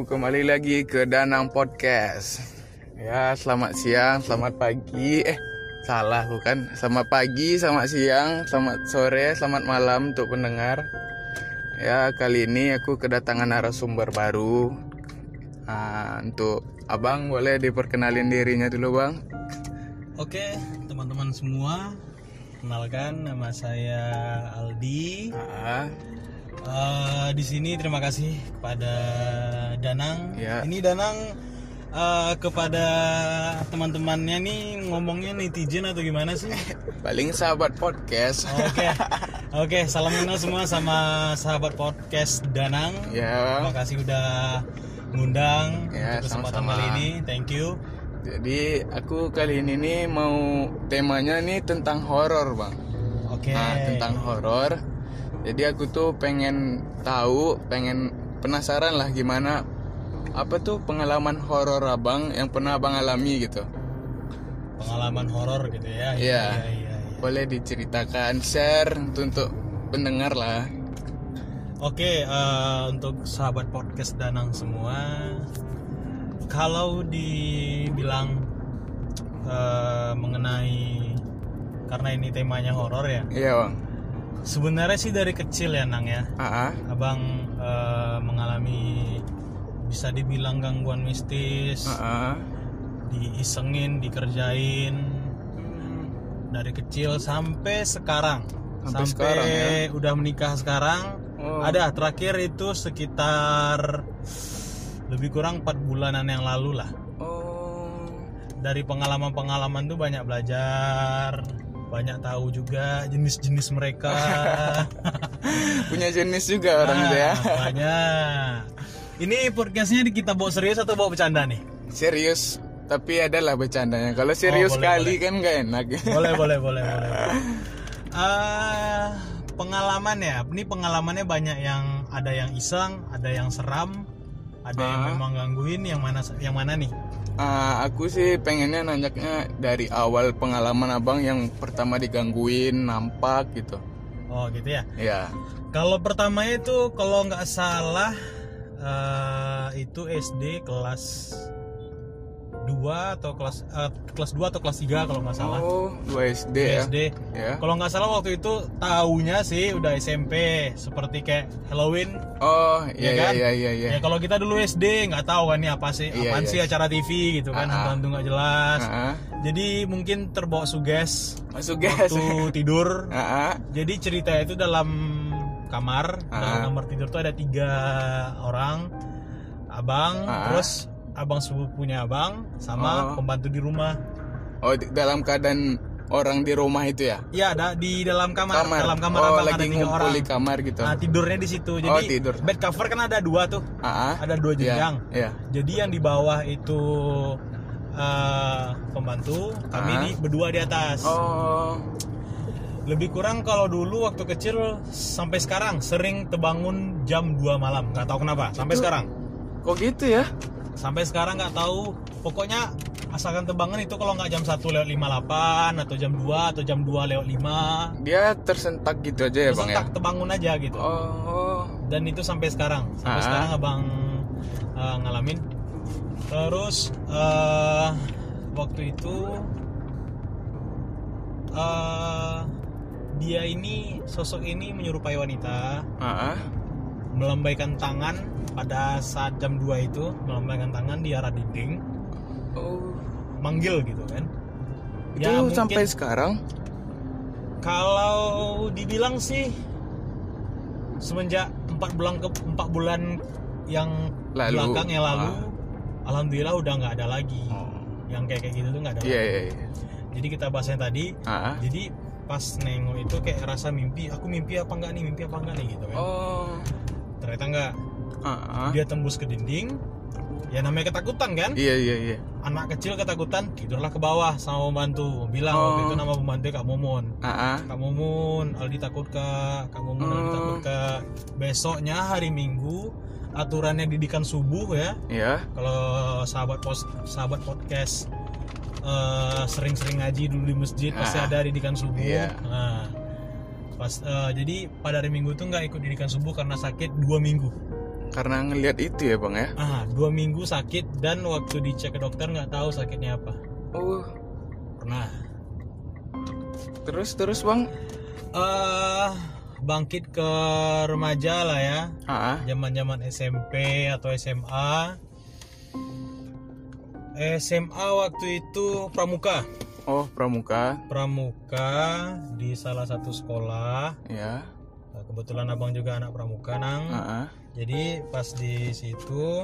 kembali lagi ke Danang Podcast. Ya, selamat siang, selamat pagi. Eh, salah bukan? Selamat pagi, selamat siang, selamat sore, selamat malam untuk pendengar. Ya, kali ini aku kedatangan narasumber baru. Nah, untuk Abang boleh diperkenalin dirinya dulu, Bang. Oke, teman-teman semua, kenalkan nama saya Aldi. Ah, Eh, di sini terima kasih kepada Danang. Ya. Ini Danang eh, kepada teman-temannya nih ngomongnya netizen atau gimana sih? paling sahabat podcast. Oke, oke, salam kenal semua sama sahabat podcast Danang. Ya. Terima kasih udah ngundang Ya, untuk kesempatan sama-sama. kali ini. Thank you. Jadi aku kali ini nih mau temanya nih tentang horor, Bang. Oke. Nah, tentang horor. Jadi aku tuh pengen tahu, pengen penasaran lah gimana apa tuh pengalaman horor Abang yang pernah Abang alami gitu. pengalaman horor gitu ya. Iya. iya, iya. Boleh diceritakan, share untuk, untuk pendengar lah. Oke, eh, untuk sahabat podcast Danang semua, kalau dibilang eh, mengenai karena ini temanya horor ya, Iya, Bang. Sebenarnya sih dari kecil ya Nang ya, ah. abang eh, mengalami bisa dibilang gangguan mistis, ah. diisengin, dikerjain dari kecil sampai sekarang, Sampai sekarang, ya? udah menikah sekarang. Oh. Ada terakhir itu sekitar lebih kurang 4 bulanan yang lalu lah. Oh. Dari pengalaman-pengalaman tuh banyak belajar, banyak tahu juga jenis-jenis mereka. Punya jenis juga orang tuh ya. Nah, banyak. Ini podcastnya kita bawa serius atau bawa bercanda nih? Serius, tapi adalah bercandanya. Kalau serius Oh, boleh, kali kan nggak enak. Boleh, boleh, boleh, boleh. Ah, pengalaman ya. Ini pengalamannya banyak yang ada yang iseng, ada yang seram, ada yang Ah. memang gangguin. Yang mana yang mana nih? Ah, aku sih pengennya nanyaknya dari awal pengalaman abang yang pertama digangguin, nampak gitu. Oh gitu ya. Ya. Kalau pertama itu kalau nggak salah eh, itu SD kelas 2 atau kelas eh, kelas 2 atau kelas 3 kalau nggak salah. Oh, 2 SD ya. SD. Ya. Kalau nggak salah waktu itu taunya sih udah SMP seperti kayak Halloween. Oh, iya ya iya kan? iya iya iya. Ya kalau kita dulu SD nggak tahu kan ini apa sih, Iya, apaan iya. sih acara TV gitu kan, Ah, ah. hantu-hantu nggak jelas. Ah, Jadi mungkin terbawa suges Masuk gas. waktu tidur. Ah, ah. Jadi cerita itu dalam kamar, Ah. dalam kamar tidur tuh ada tiga orang, abang, Ah. terus abang sepupunya abang, sama Oh. pembantu di rumah. Oh, di- dalam keadaan orang di rumah itu ya? Iya, ada di dalam kamar, Kamar. dalam kamar oh, abang ada lagi tiga ngumpul orang. di kamar gitu. Nah, tidurnya di situ. Jadi Oh, tidur. bed cover kan ada dua tuh, ah. ada dua Iya, jenjang. Iya. Jadi yang di bawah itu eh, pembantu, kami Ah. di berdua di atas. Oh. Lebih kurang kalau dulu waktu kecil sampai sekarang sering terbangun jam 2 malam, nggak tahu kenapa. Sampai Itu- sekarang. Kok gitu ya? Sampai sekarang nggak tahu. Pokoknya asalkan terbangun itu kalau nggak jam 1 lewat 58 atau jam 2 atau jam 2 lewat 5 Dia tersentak gitu aja ya, Bang ya? Tersentak terbangun aja gitu. Oh. Dan itu sampai sekarang. Sampai Ah. sekarang abang eh, ngalamin. Terus eh, waktu itu eh, dia ini sosok ini menyerupai wanita ah. Melambaikan tangan pada saat jam 2 itu melambaikan tangan di arah dinding Oh. manggil gitu kan Itu Ya, mungkin- sampai sekarang? kalau dibilang sih semenjak empat bulan ke empat bulan yang Lalu. belakang yang lalu Ah. alhamdulillah udah nggak ada lagi Oh. yang kayak kayak gitu tuh nggak ada Iya, lagi. iya, iya. jadi kita bahas yang tadi ah. jadi pas nengok itu kayak rasa mimpi aku mimpi apa enggak nih mimpi apa enggak nih gitu kan Oh. Ternyata enggak Ah, ah. dia tembus ke dinding ya namanya ketakutan kan Iya, iya, iya. anak kecil ketakutan tidurlah ke bawah sama pembantu bilang Oh. waktu itu nama pembantu Kak Momon ah. Kak Mumun, Aldi takut kak, Kak Mumun, Aldi Hmm. takut kak. Besoknya hari Minggu, aturannya didikan subuh ya. Iya. Kalau sahabat pos, sahabat podcast eh, sering-sering ngaji dulu di masjid pasti Ah. ada didikan subuh. Iya. Nah, pas eh, jadi pada hari Minggu tuh nggak ikut didikan subuh karena sakit dua minggu. Karena ngelihat itu ya bang ya. ah dua minggu sakit dan waktu dicek ke dokter nggak tahu sakitnya apa. Oh, pernah. Terus terus bang. eh bangkit ke remaja lah ya. Ah, zaman zaman SMP atau SMA SMA waktu itu pramuka oh pramuka. pramuka di salah satu sekolah Ya. Kebetulan abang juga anak pramuka nang Ah, ah. jadi pas di situ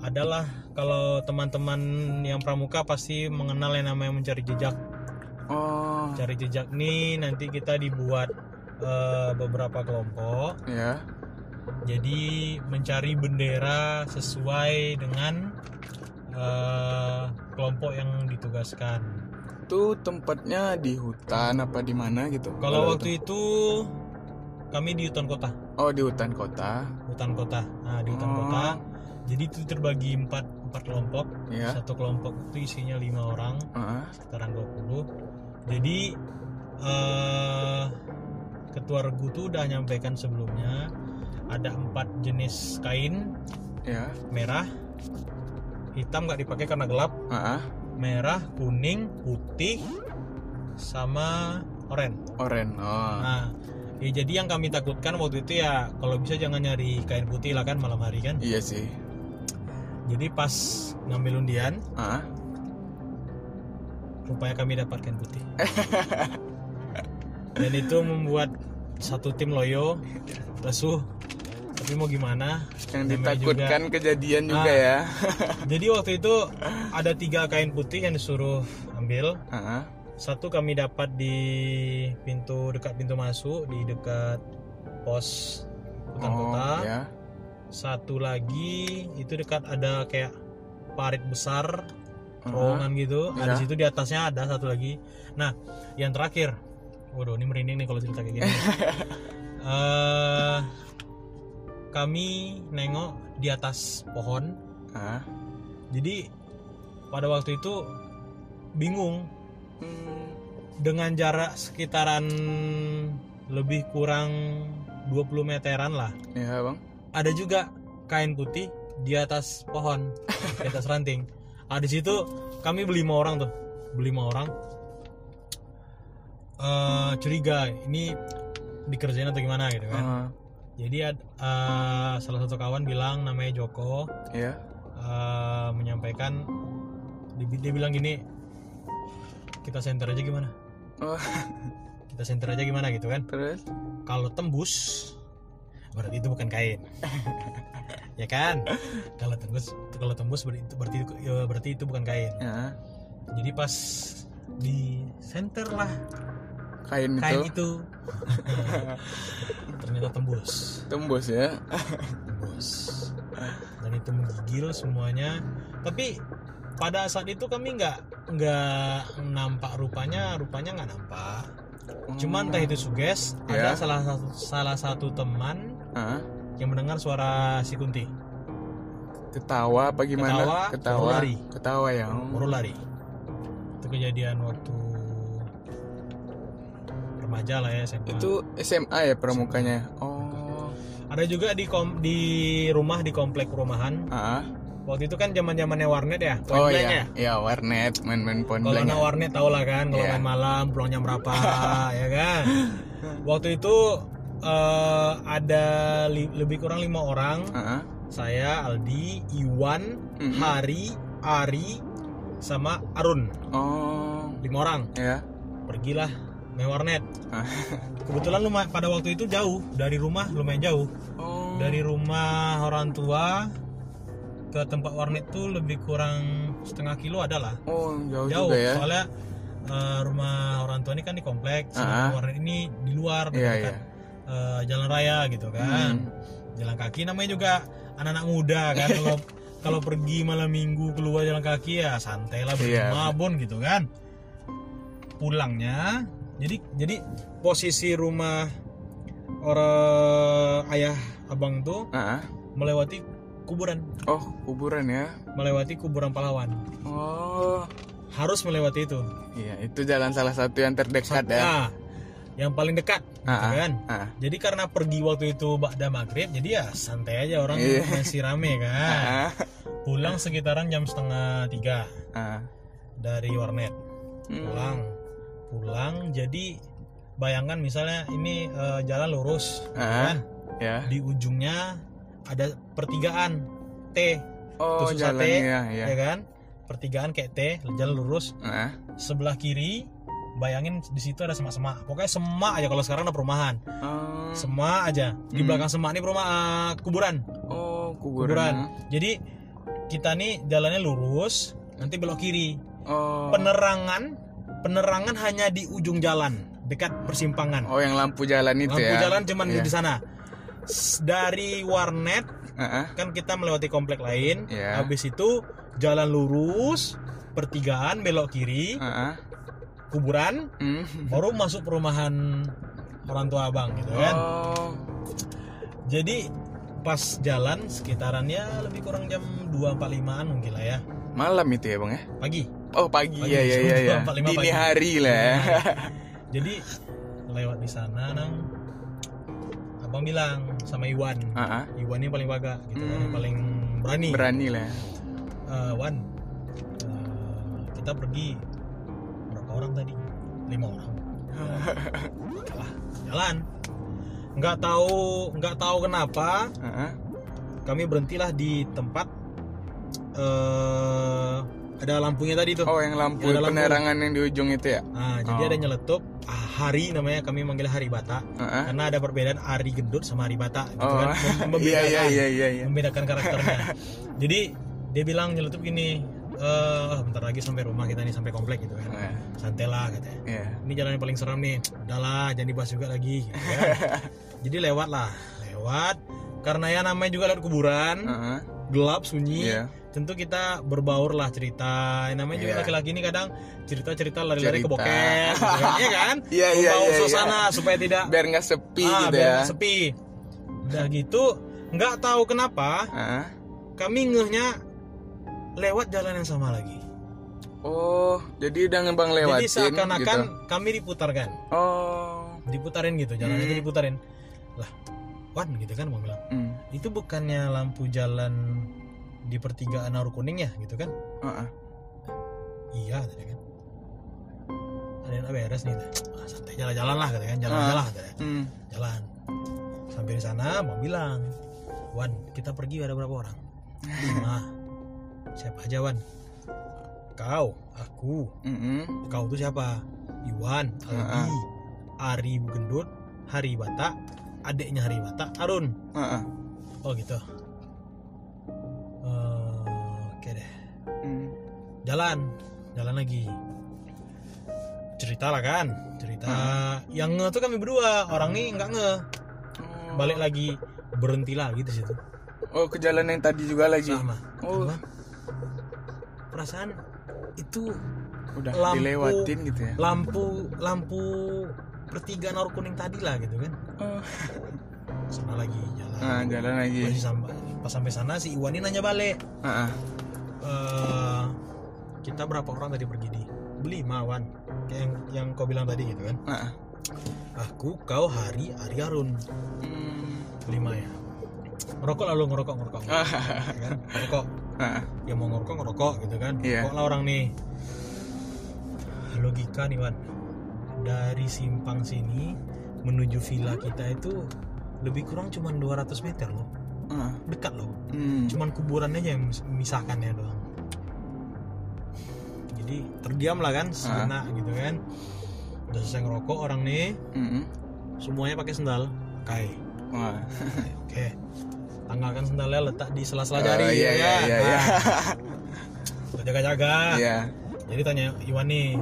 adalah kalau teman-teman yang pramuka pasti mengenal yang namanya mencari jejak Oh, cari jejak nih nanti kita dibuat eh, beberapa kelompok ya. jadi mencari bendera sesuai dengan eh, kelompok yang ditugaskan Itu tempatnya di hutan apa di mana gitu? kalau waktu itu kami di hutan kota Oh di hutan kota. hutan kota nah di hutan Oh. kota jadi itu terbagi empat empat kelompok Ya. satu kelompok itu isinya lima orang Ah, sekitaran 20 jadi eh ketua regu tuh udah nyampaikan sebelumnya ada empat jenis kain ya. merah hitam nggak dipakai karena gelap Ah, ah. Merah kuning putih sama oranye Oren. Oh. nah ya jadi yang kami takutkan waktu itu ya kalau bisa jangan nyari kain putih lah kan malam hari kan Iya sih. jadi pas ngambil undian Ah. rupanya kami dapat kain putih dan itu membuat satu tim loyo lesuh tapi mau gimana Yang ditakutkan kejadian juga Ah. ya. jadi waktu itu ada tiga kain putih yang disuruh ambil Ah, ah. satu kami dapat di pintu dekat pintu masuk di dekat pos hutan Oh, kota ya. satu lagi itu dekat ada kayak parit besar Ah. terowongan gitu Iya. ada di situ di atasnya ada satu lagi nah yang terakhir waduh ini merinding nih kalau cerita kayak gini Eh, kami nengok di atas pohon Ah. jadi pada waktu itu bingung Hmm. dengan jarak sekitaran lebih kurang 20 meteran lah Ya bang. ada juga kain putih di atas pohon di atas ranting ah di situ kami beli lima orang tuh beli lima orang Eh curiga ini dikerjain atau gimana gitu kan Ah. Jadi ad- eh, salah satu kawan bilang namanya Joko. Ya. eh, menyampaikan dia, dia bilang gini kita center aja gimana? Oh, kita center aja gimana? Gitu kan. Terus? kalau tembus berarti itu bukan kain. Ya kan? Kalau tembus kalau tembus berarti itu berarti itu, ya, berarti itu bukan kain. Ya. jadi pas di center lah Kain, kain itu itu ternyata tembus tembus ya. tembus dan itu menggigil semuanya tapi pada saat itu kami nggak nggak nampak rupanya rupanya nggak nampak cuman entah itu suges ada Ya. salah satu salah satu teman Ah. yang mendengar suara si Kunti Ketawa apa gimana? Ketawa, baru lari. Ketawa ya. baru lari itu kejadian waktu remaja lah ya SMA Itu SMA ya pramukanya. Oh. ada juga di kom di rumah di komplek perumahan Ah. waktu itu kan zaman zamannya warnet ya point Oh blank iya, ya ya warnet, main-main point kalau anak warnet tau lah kan kalau Iya. main malam pulang jam berapa ya kan waktu itu eh, ada li- lebih kurang lima orang ah. saya Aldi Iwan Mhm. Hari Ari sama Arun Oh, lima orang ya. pergilah main warnet Ah. kebetulan lumah pada waktu itu jauh dari rumah lumayan jauh Oh. dari rumah orang tua ke tempat warnet tuh lebih kurang setengah kilo adalah Oh, jauh, jauh juga ya. soalnya eh, rumah orang tua ini kan di komplek Ah. sedangkan warnet ini di luar Iya, dekat eh, jalan raya gitu kan Hmm. jalan kaki namanya juga anak-anak muda kan kalau kalau pergi malam minggu keluar jalan kaki ya santai lah Iya. bermabon gitu kan pulangnya jadi jadi posisi rumah orang ayah abang tuh Ah, ah. melewati kuburan Oh, kuburan ya. melewati kuburan pahlawan Oh. harus melewati itu Iya, itu jalan salah satu yang terdekat ya. nah yang paling dekat gitu Ah, ah. kan Ah. jadi karena pergi waktu itu Ba'da maghrib jadi ya santai aja orang Iya. masih rame kan Ah. pulang sekitaran jam setengah tiga Ah. dari warnet Hmm. Pulang jadi bayangkan misalnya ini eh, jalan lurus Ah. kan Ya. di ujungnya ada pertigaan T Oh, tusuk sate, jalannya ya. ya kan pertigaan kayak T jalan lurus Ah. sebelah kiri bayangin di situ ada semak-semak pokoknya semak aja kalau sekarang ada perumahan Oh. semak aja di Hmm. belakang semak ini perumahan eh, kuburan Oh, kuburan kuburan. jadi kita nih jalannya lurus nanti belok kiri Oh. penerangan penerangan hanya di ujung jalan dekat persimpangan Oh, yang lampu jalan itu lampu ya. jalan cuman Iya. di sana S- dari warnet ah. kan kita melewati komplek lain Iya. habis itu jalan lurus pertigaan belok kiri ah. kuburan Hmm. baru masuk perumahan orang tua abang gitu kan Oh. jadi pas jalan sekitarannya lebih kurang jam 2.45an mungkin lah ya Malam itu ya, Bang ya? pagi Oh, pagi, Pagi, ya ya ya ya. 45 Dini pagi. hari lah. ya. jadi lewat di sana nang abang bilang sama Iwan ah. Iwan ini paling baga gitu kan, Hmm. yang paling berani Berani lah. Wan eh, kita pergi berapa orang tadi lima orang jalan nggak tahu nggak tahu kenapa ah. kami berhentilah di tempat eh ada lampunya tadi tuh Oh, yang lampu Yang lampu. penerangan yang di ujung itu ya? nah jadi Oh. ada nyeletup ah, hari namanya kami manggil hari bata Ah, ah. karena ada perbedaan hari gendut sama hari bata gitu Oh, kan iya iya membedakan. iya iya. iya. membedakan karakternya. Jadi dia bilang nyeletup gini, eh bentar lagi sampai rumah kita nih sampai komplek gitu kan. Ah, Santai lah katanya. Iya. Ini jalan yang paling seram nih. Udahlah, jangan dibahas juga lagi. Gitu kan. Jadi lewat lah, lewat. Karena ya namanya juga lewat kuburan, Ah, ah. Gelap sunyi. Iya. Tentu kita berbaur lah cerita. Namanya juga Iya. laki-laki ini kadang cerita-cerita lari-lari ke bokep, gitu kan? Iya kan? Iya, iya, Membawa iya, suasana supaya tidak Biar nggak sepi ah, gitu biar ya. sepi. Udah gitu, nggak tahu kenapa ah. kami ngehnya lewat jalan yang sama lagi. Oh, jadi udah ngebang lewatin Jadi seakan-akan gitu. kami diputarkan, Oh. diputarin gitu, jalan Hmm. itu diputarin. Lah, Wan gitu kan mau bilang. Hmm. Itu bukannya lampu jalan di pertigaan Naru Kuning ya gitu kan? Ah, ah. Iya tadi kan. Ada yang beres nih. Ah, santai jalan-jalan lah katanya kan, jalan-jalan lah katanya. Hmm. Jalan. Sampai di sana mau bilang, Wan kita pergi ada berapa orang? Lima. Siapa aja Wan? Kau, aku, Mm-mm. kau tuh siapa? Iwan, Aldi, Ari Gendut, Hari Bata, adiknya Hari Bata, Arun. Ah, ah. Oh gitu. Eh, Oke deh. Hmm. Jalan, jalan lagi. Cerita lah kan, cerita. Yang nge tuh kami berdua, orang nih nggak nge. Oh. Balik lagi, berhenti lagi di situ. Oh, ke jalan yang tadi juga lagi. Sama. Oh. Perasaan itu Udah Lampu. dilewatin gitu ya. lampu lampu pertigaan Naru Kuning tadi lah gitu kan. Oh. Sana lagi jalan. Nah, jalan lagi. Pas sampai pas sampai sana si Iwan ini nanya balik. Ah, ah. eh kita berapa orang tadi pergi di berlima Wan kayak yang, yang kau bilang tadi gitu kan Ah, ah. aku kau hari Ari Arun Hmm. berlima ya ngerokok lalu ngerokok ngerokok Ah, ya kan ngerokok ah, ah. yang mau ngerokok ngerokok gitu kan Iya. kok lah orang nih logika nih Wan dari simpang sini menuju villa kita itu lebih kurang cuma 200 meter loh. Ah. dekat loh. Hmm. cuman kuburannya aja yang memisahkannya doang. Jadi terdiam lah kan sejenak gitu kan. Udah selesai ngerokok orang nih. Mm-mm. semuanya pakai sendal kai. Oke. Tanggalkan sendalnya letak di sela-sela Oh, jari iya, ya iya, iya, iya. Nah, udah jaga-jaga. Iya. jadi tanya Iwan nih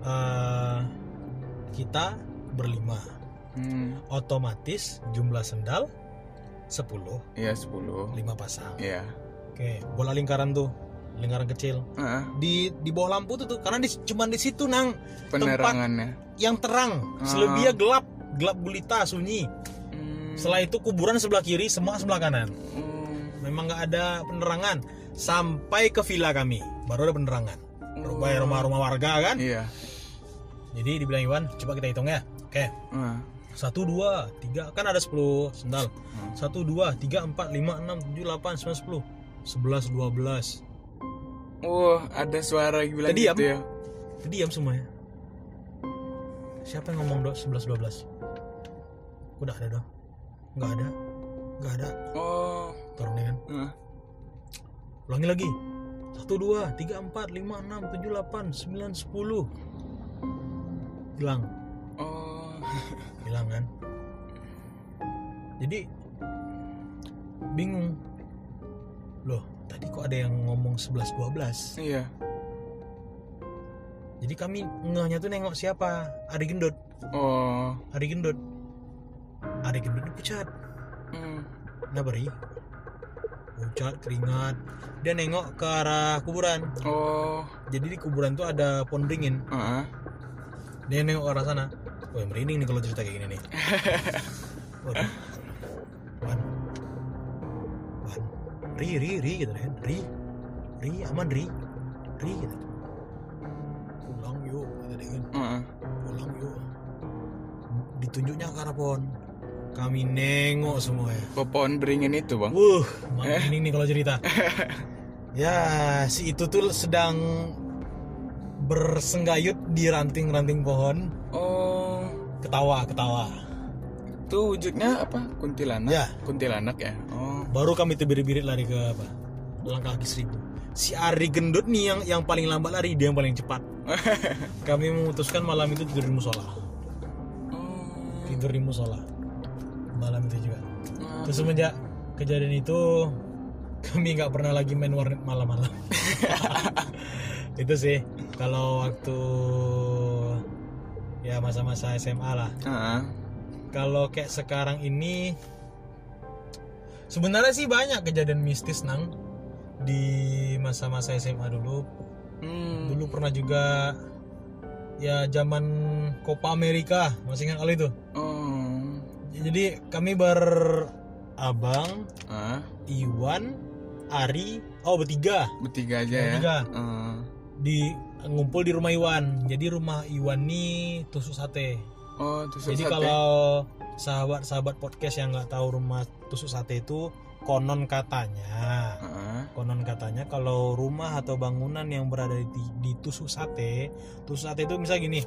eh, kita berlima Hmm. otomatis jumlah sendal 10 Iya, 10. 5 pasang Iya. oke bola lingkaran tuh lingkaran kecil ah. di di bawah lampu tuh tuh karena di, cuman di situ nang penerangannya. yang terang Ah. selebihnya gelap gelap gulita sunyi Hmm. setelah itu kuburan sebelah kiri semua sebelah kanan Hmm. memang nggak ada penerangan sampai ke villa kami baru ada penerangan rumah rumah rumah warga kan Iya. Jadi dibilang Iwan coba kita hitung ya. Oke. Ah. satu dua tiga. Kan ada 10 sendal. Hmm. satu dua tiga empat lima enam tujuh delapan sembilan sepuluh. Sebelas dua belas. Wah, ada suara bilang Tadi gitu ya. diam semuanya. Siapa yang ngomong dok sebelas dua belas? Udah ada dong. Nggak ada. Nggak ada. Oh. taruhnya kan? Ah. ulangi lagi. Satu dua tiga empat lima enam tujuh delapan sembilan sepuluh hilang Oh. hilang kan jadi bingung loh tadi kok ada yang ngomong 11 12 Iya. jadi kami ngehnya tuh nengok siapa Ari Gendut Oh. Ari Gendut Ari Gendut dipecat Hmm. nah beri pucat keringat dia nengok ke arah kuburan Oh. jadi di kuburan tuh ada pohon beringin Ah. dia nengok ke arah sana. Wah merinding nih kalau cerita kayak gini nih. Waduh. Wan. Wan. Ri Ri Ri gitu kan. Ri. Ri aman Ri. Ri gitu. Pulang yuk dia kan. Ah. Pulang yuk. Ditunjuknya ke arah pohon. Kami nengok semua ya. Ke pohon beringin itu, Bang. Wuh merinding nih kalau cerita. Ya si itu tuh sedang Bersenggayut di ranting-ranting pohon Oh. Ketawa ketawa Itu wujudnya apa? Kuntilanak. Ya. Kuntilanak ya. Oh. baru kami tuh birit-birit lari ke apa langkah kaki seribu si Ari gendut nih yang yang paling lambat lari dia yang paling cepat kami memutuskan malam itu tidur di musola Oh. tidur di musola malam itu juga terus semenjak kejadian itu kami nggak pernah lagi main warnet malam-malam itu sih kalau waktu ya masa-masa SMA lah Ah. kalau kayak sekarang ini sebenarnya sih banyak kejadian mistis nang di masa-masa SMA dulu Hmm. dulu pernah juga ya zaman Copa America masih ingat kali itu Oh. jadi kami berabang Ah. Iwan Ari oh bertiga Bertiga aja ya. Bertiga. Ah. Di ngumpul di rumah Iwan jadi rumah Iwan nih tusuk sate Oh, tusuk Jadi sate. kalau sahabat-sahabat podcast yang nggak tahu rumah tusuk sate itu konon katanya, Ah. konon katanya kalau rumah atau bangunan yang berada di, di tusuk sate, tusuk sate itu misalnya gini,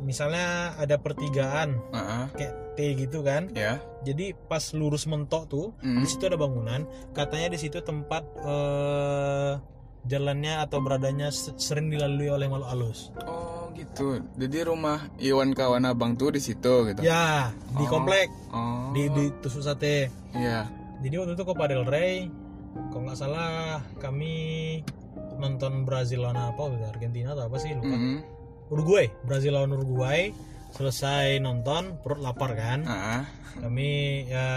misalnya ada pertigaan Ah. kayak T gitu kan, Ya. jadi pas lurus mentok tuh Hmm. di situ ada bangunan, katanya di situ tempat eh, jalannya atau beradanya se- sering dilalui oleh makhluk halus. Oh, gitu. Jadi rumah Iwan kawan abang tuh di situ gitu. Ya di Oh. komplek Oh. di di tusuk sate. Iya. Jadi waktu itu Copa del Rey, kalau nggak salah kami nonton Brazil lawan apa waktu itu? Argentina atau apa sih lupa. Hmm. Uruguay, Brazil lawan Uruguay. Selesai nonton, perut lapar kan. Ah. Kami ya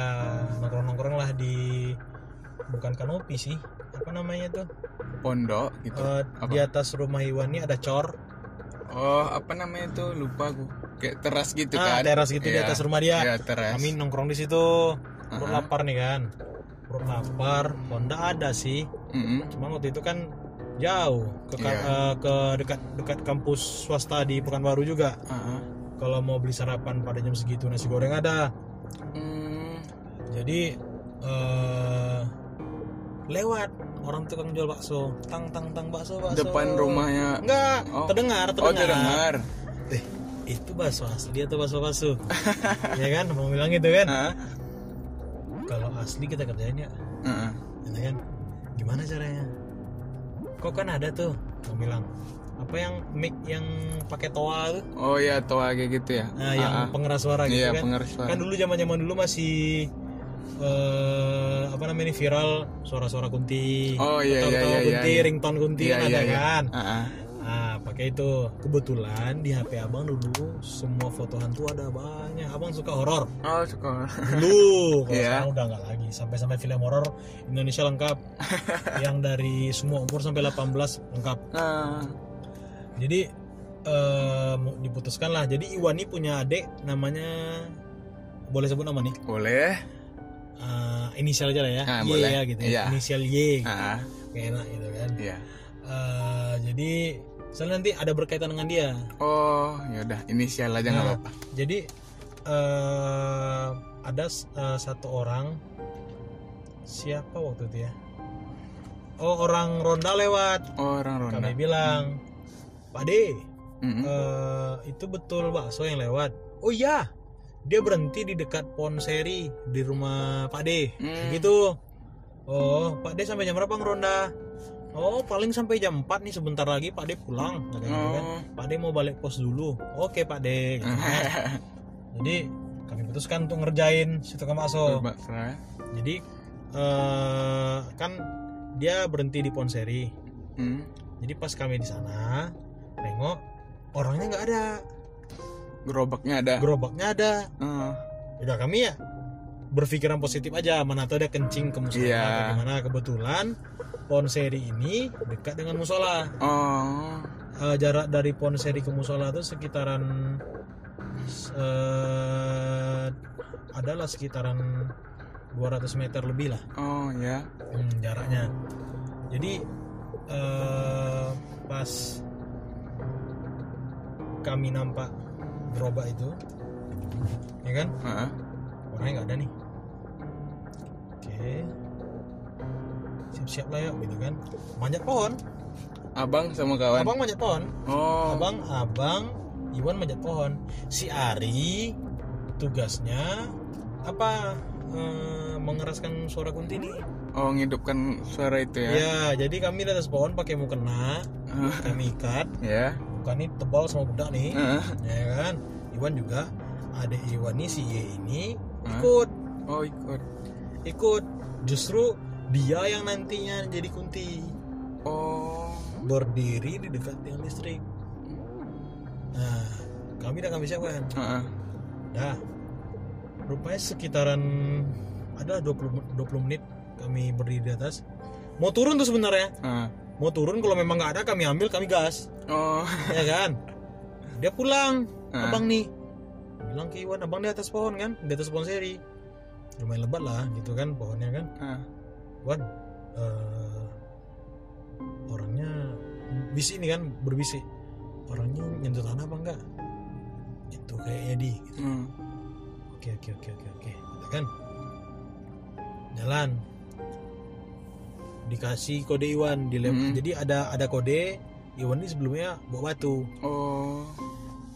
nongkrong-nongkrong lah di bukan kanopi sih, apa namanya tuh? Pondok gitu. Apa? di atas rumah Iwan ini ada cor, Oh, apa namanya tuh? Lupa aku. Kayak teras gitu ah, kan. teras gitu di Iya. atas rumah dia. Iya, teras. Kami nongkrong di situ, perut Ah. lapar nih kan. Perut lapar, Honda ada sih. Mm-mm. Cuma waktu itu kan jauh ke ka- Iya. eh, ke dekat dekat kampus swasta di Pekanbaru juga. Ah. Kalau mau beli sarapan pada jam segitu nasi goreng ada. Hmm. Jadi eh lewat orang tukang jual bakso, tang tang tang bakso bakso. Depan rumahnya. Enggak, Oh. terdengar, Oh, terdengar. terdengar. Eh, itu bakso asli atau bakso palsu? ya kan, mau bilang gitu kan? Kalau asli kita kerjain ya, gitu kan? Gimana caranya? Kok kan ada tuh, mau bilang apa yang mic yang pakai toa tuh? Oh ya, toa kayak gitu ya. Nah, yang Ah, ah. pengeras suara gitu Iya, kan? pengeras suara. Kan dulu zaman-zaman dulu masih eh apa namanya ini viral suara-suara kunti. Oh, iya, Ketawa-ketawa iya, iya, kunti, iya. ringtone kunti Iya, kan iya, ada iya. kan. Ah, ah. Nah, pakai itu. Kebetulan di HP Abang dulu semua foto hantu ada banyak. Abang suka horor. Oh, suka. Dulu, kalau Iya. sekarang udah nggak lagi. Sampai-sampai film horor Indonesia lengkap. Yang dari semua umur sampai 18 lengkap. Ah. Jadi eh mau diputuskan lah. Jadi Iwan ini punya adik namanya boleh sebut nama nih. Boleh. Eh, inisial aja lah ya. Ah, Y boleh. ya gitu. ya. Iya. Inisial Y. Ah. Kayak enak gitu kan. Iya. Eh, jadi Soalnya nanti ada berkaitan dengan dia. Oh, ya udah inisial aja nggak Nah, apa-apa. Jadi eh ada eh, satu orang siapa waktu itu ya? Oh orang ronda lewat. Oh, orang ronda. Kami bilang, Pak D, Mm-mm. eh, itu betul bakso yang lewat. Oh iya, dia berhenti di dekat Ponseri di rumah Pak D. Hmm. Gitu. Oh, Pak D sampai jam berapa ngeronda? Oh, paling sampai jam 4 nih sebentar lagi Pak D pulang. katanya gitu kan. Oh. Pak D mau balik pos dulu. Oke Pak D. gitu kan. Jadi kami putuskan untuk ngerjain si tukang bakso. Bakso, ya. Jadi eh, kan dia berhenti di Ponseri. Hmm. Jadi pas kami di sana nengok orangnya nggak ada, Gerobaknya ada. gerobaknya ada. Oh. Udah kami ya berpikiran positif aja mana tahu dia kencing ke musola Iya. atau gimana kebetulan Ponseri ini dekat dengan musola Oh. Eh, jarak dari Ponseri ke musola itu sekitaran eh, adalah sekitaran 200 meter lebih lah Oh, ya. hmm, jaraknya jadi eh, pas kami nampak gerobak itu. Ya kan? Heeh. orangnya nggak ada nih. Oke. Siap-siap lah yuk gitu kan. Manjat pohon. Abang sama kawan. abang manjat pohon. Oh. abang abang Iwan manjat pohon. Si Ari tugasnya apa eh, mengeraskan suara kunti nih Oh, ngidupkan suara itu ya. ya jadi kami di atas pohon pakai mukena kami ikat Ya. Bukan ini tebal sama budak nih Heeh. ya kan Iwan juga adik Iwan nih si Y ini Hah? ikut Oh, ikut. ikut justru dia yang nantinya jadi kunti Oh. berdiri di dekat tiang listrik nah kami udah kami siapkan Heeh. dah rupanya sekitaran ada 20 20 menit kami berdiri di atas mau turun tuh sebenarnya Heeh. mau turun kalau memang nggak ada kami ambil kami gas Oh. ya kan dia pulang Ah. abang nih bilang ke Iwan abang di atas pohon kan di atas pohon seri lumayan lebat lah gitu kan pohonnya kan. Wan eh, orangnya bisik nih kan berbisik orangnya nyentuh tanah apa enggak itu kayaknya di gitu. Hmm. oke oke oke oke oke Gitu kan jalan dikasih kode Iwan dilem Hmm. jadi ada ada kode Iwan ini sebelumnya bawa batu Oh.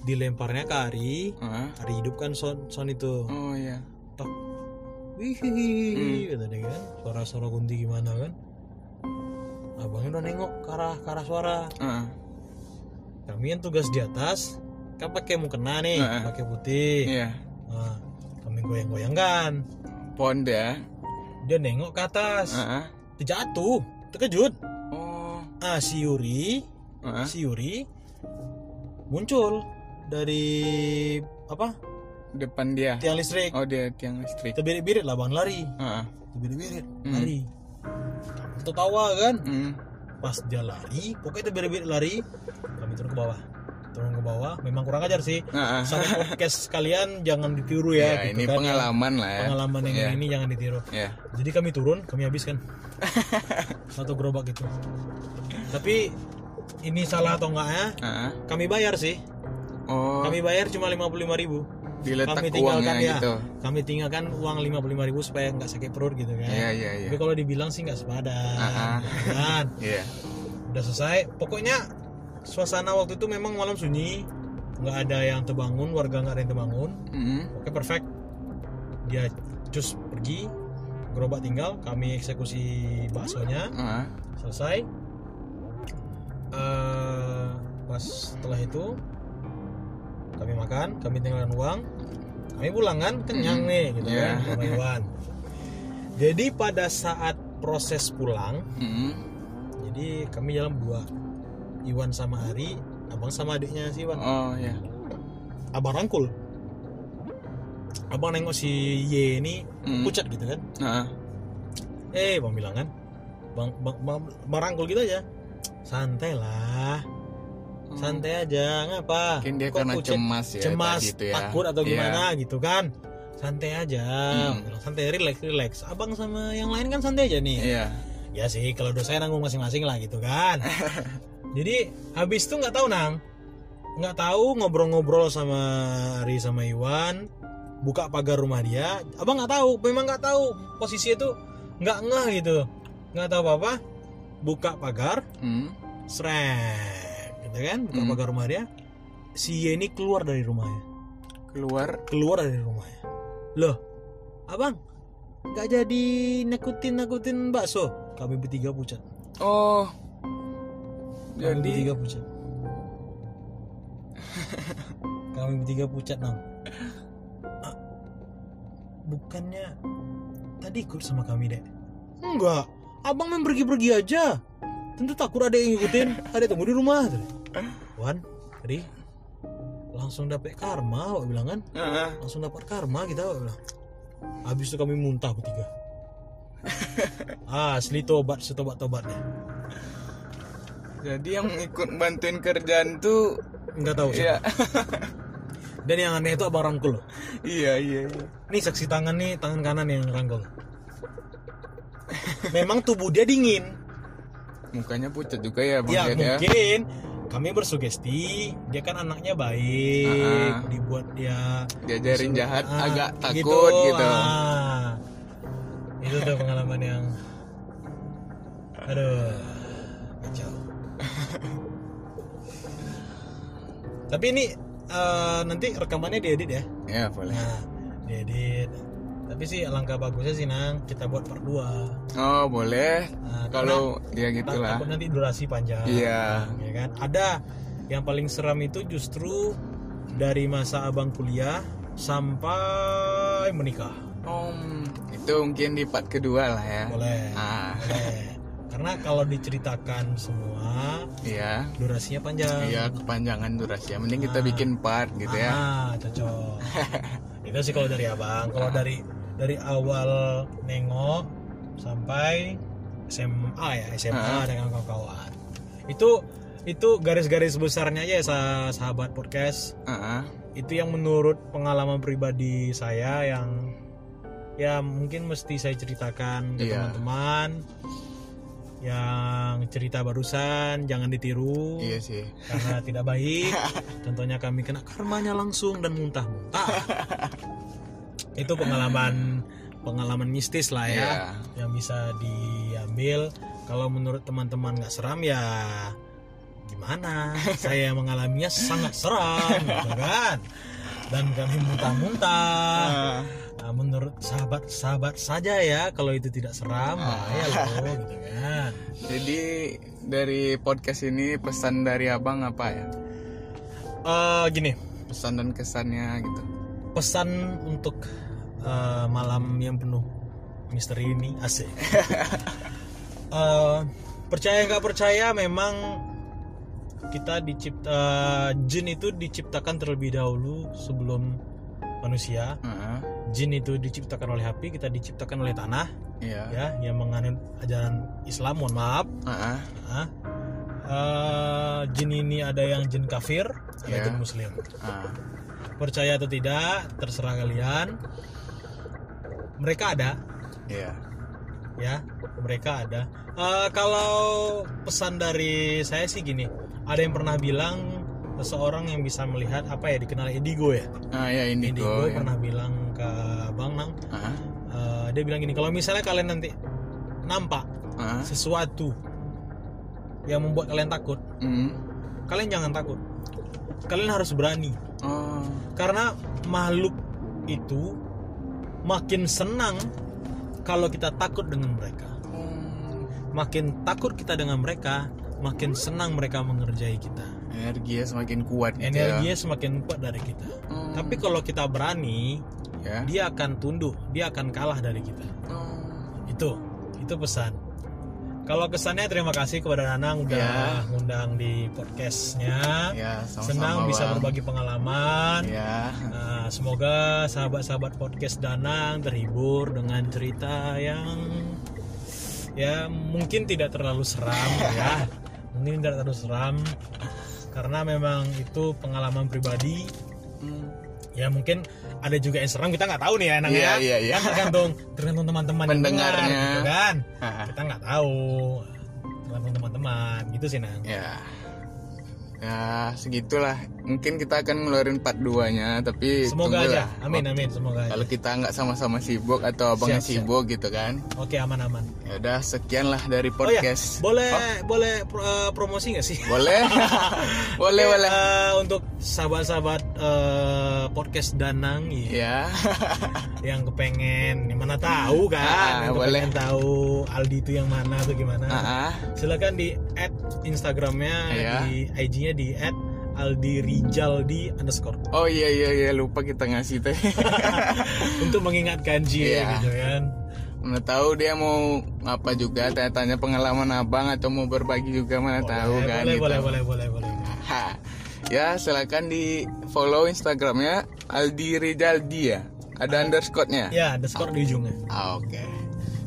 dilemparnya ke Ari Heeh. Ari hidupkan sound sound itu Oh, ya. tok wih Hmm. kata dia kan suara-suara kunti gimana kan abangnya udah nengok ke arah ke arah suara Heeh. kami yang tugas di atas kan pakai mukena nih Heeh. pakai putih Iya. nah, kami goyang-goyangkan Pond ya. dia nengok ke atas Heeh. dia jatuh terkejut Oh. ah si Yuri Heeh. si Yuri muncul dari apa Depan dia. tiang listrik Oh, dia tiang listrik. terbirit-birit lah bang lari Heeh. terbirit-birit Hmm. lari tertawa kan Hmm. pas dia lari pokoknya terbirit-birit lari kami turun ke bawah turun ke bawah memang kurang ajar sih Heeh. sampai podcast kalian jangan ditiru Ya, ya, gitu ini kan, ya. pengalaman lah ya. pengalaman yang Ya. ini jangan ditiru Ya. jadi kami turun kami habiskan satu gerobak gitu tapi ini salah atau enggak ya? Heeh. kami bayar sih. Oh, kami bayar cuma 55.000 ribu. Diletak kami uangnya tinggalkan ya. gitu. kami tinggalkan uang 55.000 ribu supaya nggak sakit perut gitu kan. Iya, iya, iya. tapi kalau dibilang sih nggak sepadan gitu kan? Iya. udah selesai. Pokoknya suasana waktu itu memang malam sunyi. Nggak ada yang terbangun warga nggak ada yang terbangun. Mm-mm. oke perfect. Dia cus pergi gerobak tinggal kami eksekusi baksonya. Ah. selesai Eh, pas setelah itu kami makan kami tinggalkan uang kami pulang kan kenyang Mm. nih gitu Iya. kan sama Iwan jadi pada saat proses pulang Mm-mm. jadi kami jalan berdua Iwan sama Ari abang sama adiknya si Iwan Oh, ya. abang rangkul abang nengok si Y ini Mm. pucat gitu kan Ah. eh bang bilang kan bang bang, bang, bang rangkul gitu aja santai lah santai aja ngapa Mungkin dia Kok karena pucat? cemas ya. cemas tadi itu ya. takut atau Iya. gimana gitu kan santai aja Hmm. Santai relax relax abang sama yang lain kan santai aja nih Iya. ya sih kalau dosa nanggung masing-masing lah gitu kan jadi habis itu nggak tahu nang nggak tahu ngobrol-ngobrol sama Ari sama Iwan buka pagar rumah dia abang nggak tahu memang nggak tahu posisi itu nggak ngeh gitu nggak tahu apa apa buka pagar Hmm. srek gitu kan? Buka Hmm. pagar rumah dia. Si Y ini keluar dari rumahnya. Keluar. keluar dari rumahnya. Loh abang nggak jadi nakutin nakutin bakso? Kami bertiga pucat. Oh. kami Jadi bertiga pucat. Kami bertiga pucat nang Ah, bukannya tadi ikut sama kami dek? Enggak abang main pergi-pergi aja. Tentu takut ada yang ngikutin ada tunggu di rumah. Wan tadi langsung dapet karma Wak bilang kan? Langsung dapat karma kita Wak bilang. Habis itu kami muntah bertiga ah asli tobat setobat tobatnya. Jadi yang ikut bantuin kerjaan tuh nggak tahu siapa. ya. dan yang aneh itu abang rangkul. Iya, iya, iya. nih saksi tangan nih tangan kanan yang rangkul memang tubuh dia dingin Mukanya pucat juga ya, Bang ya ya. mungkin kami bersugesti dia kan anaknya baik Ah. dibuat dia Diajarin jahat Ah, agak takut gitu. ah. itu tuh pengalaman yang aduh kacau tapi ini eh, nanti rekamannya diedit ya Ya, boleh. nah diedit tapi sih alangkah bagusnya sih nang kita buat part 2 Oh, boleh. nah, Kalau ya gitulah. takut nanti durasi panjang Iya. ya kan ada yang paling seram itu justru dari masa abang kuliah sampai menikah Om, itu mungkin di part kedua lah ya. boleh Ah, boleh karena kalau diceritakan semua iya. durasinya panjang Iya, kepanjangan durasi. Yang Mending kita Ah. bikin part gitu ya. ah cocok itu sih kalau dari abang kalau dari dari awal nengok sampai SMA ya SMA Ah. dengan kawan-kawan itu itu garis-garis besarnya aja ya sah- sahabat podcast Heeh. itu yang menurut pengalaman pribadi saya yang ya mungkin mesti saya ceritakan ke Iya. teman-teman yang cerita barusan jangan ditiru Iya sih. karena tidak baik contohnya kami kena karmanya langsung dan muntah-muntah itu pengalaman pengalaman mistis lah ya Iya. yang bisa diambil. Kalau menurut teman-teman nggak seram ya gimana? Saya mengalaminya sangat seram gitu kan? Dan kami muntah-muntah. Ah, Nah, menurut sahabat-sahabat saja ya kalau itu tidak seram bahaya loh gitu kan? Jadi dari podcast ini pesan dari abang apa ya? Eh, gini. Pesan dan kesannya gitu. pesan untuk eh, malam yang penuh misteri ini asik Eh, percaya nggak percaya memang kita dicipta jin itu diciptakan terlebih dahulu sebelum manusia Heeh. jin itu diciptakan oleh api kita diciptakan oleh tanah Iya. ya yang menganut ajaran Islam mohon maaf Heeh. Nah, eh, jin ini ada yang jin kafir ada Ya. jin muslim Ah, percaya atau tidak terserah kalian mereka ada. Iya. ya mereka ada. Eh, kalau pesan dari saya sih gini ada yang pernah bilang seseorang yang bisa melihat apa ya dikenal Edigo ya? Ah ya ini Edigo kok. pernah bilang ke Bang Nang. Eh, dia bilang gini kalau misalnya kalian nanti nampak ah, sesuatu yang membuat kalian takut mm. kalian jangan takut. Kalian harus berani. Oh, karena makhluk itu makin senang kalau kita takut dengan mereka. Hmm, makin takut kita dengan mereka makin senang mereka mengerjai kita. Energinya semakin kuat gitu energinya semakin kuat dari kita. Ya. Hmm, tapi kalau kita berani ya. dia akan tunduk dia akan kalah dari kita. Oh, itu itu pesan kalau kesannya terima kasih kepada Nanang udah Ya. ngundang di podcastnya ya, sama-sama, senang bisa Bang. berbagi pengalaman Ya. Nah, semoga sahabat-sahabat podcast Danang terhibur dengan cerita yang ya mungkin tidak terlalu seram ya. Mungkin tidak terlalu seram karena memang itu pengalaman pribadi. Ya mungkin ada juga yang seram kita nggak tahu nih ya Nang Iya, ya. iya, iya. Kan tergantung tergantung teman-teman yang Pendengarnya. dengar, gitu kan. Kita nggak tahu tergantung teman-teman gitu sih Nang. ya. Ya segitulah mungkin kita akan ngeluarin part 2 nya tapi Semoga aja. Amin amin semoga aja. kalau kita nggak sama-sama sibuk atau abangnya Siap, siap. sibuk gitu kan Oke aman aman. ya udah sekian lah dari Oh ya, podcast boleh boleh pro- eh, promosi nggak sih? boleh boleh Oke, boleh eh, untuk sahabat-sahabat eh, podcast Danang ya, ya yang kepengen mana tahu kan, Ah, yang boleh. tahu Aldi itu yang mana atau gimana. Ah, ah. Silakan di add Instagramnya Iya. di IG-nya di add Aldi Rijaldi underscore oh iya iya iya lupa kita ngasih teh untuk mengingatkan J Iya. gitu kan. mana tahu dia mau apa juga tanya-tanya pengalaman abang atau mau berbagi juga mana tahu boleh, kan boleh, gitu. boleh, boleh, boleh, boleh. Ha. Ya, silakan di follow Instagramnya Aldi Rizaldi ya. Ada underscore-nya. Ya, underscore di ujungnya. Ah, Oke.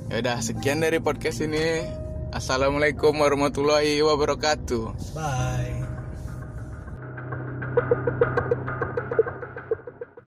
Ya udah, sekian dari podcast ini. Assalamualaikum warahmatullahi wabarakatuh. Bye. Ha ha ha.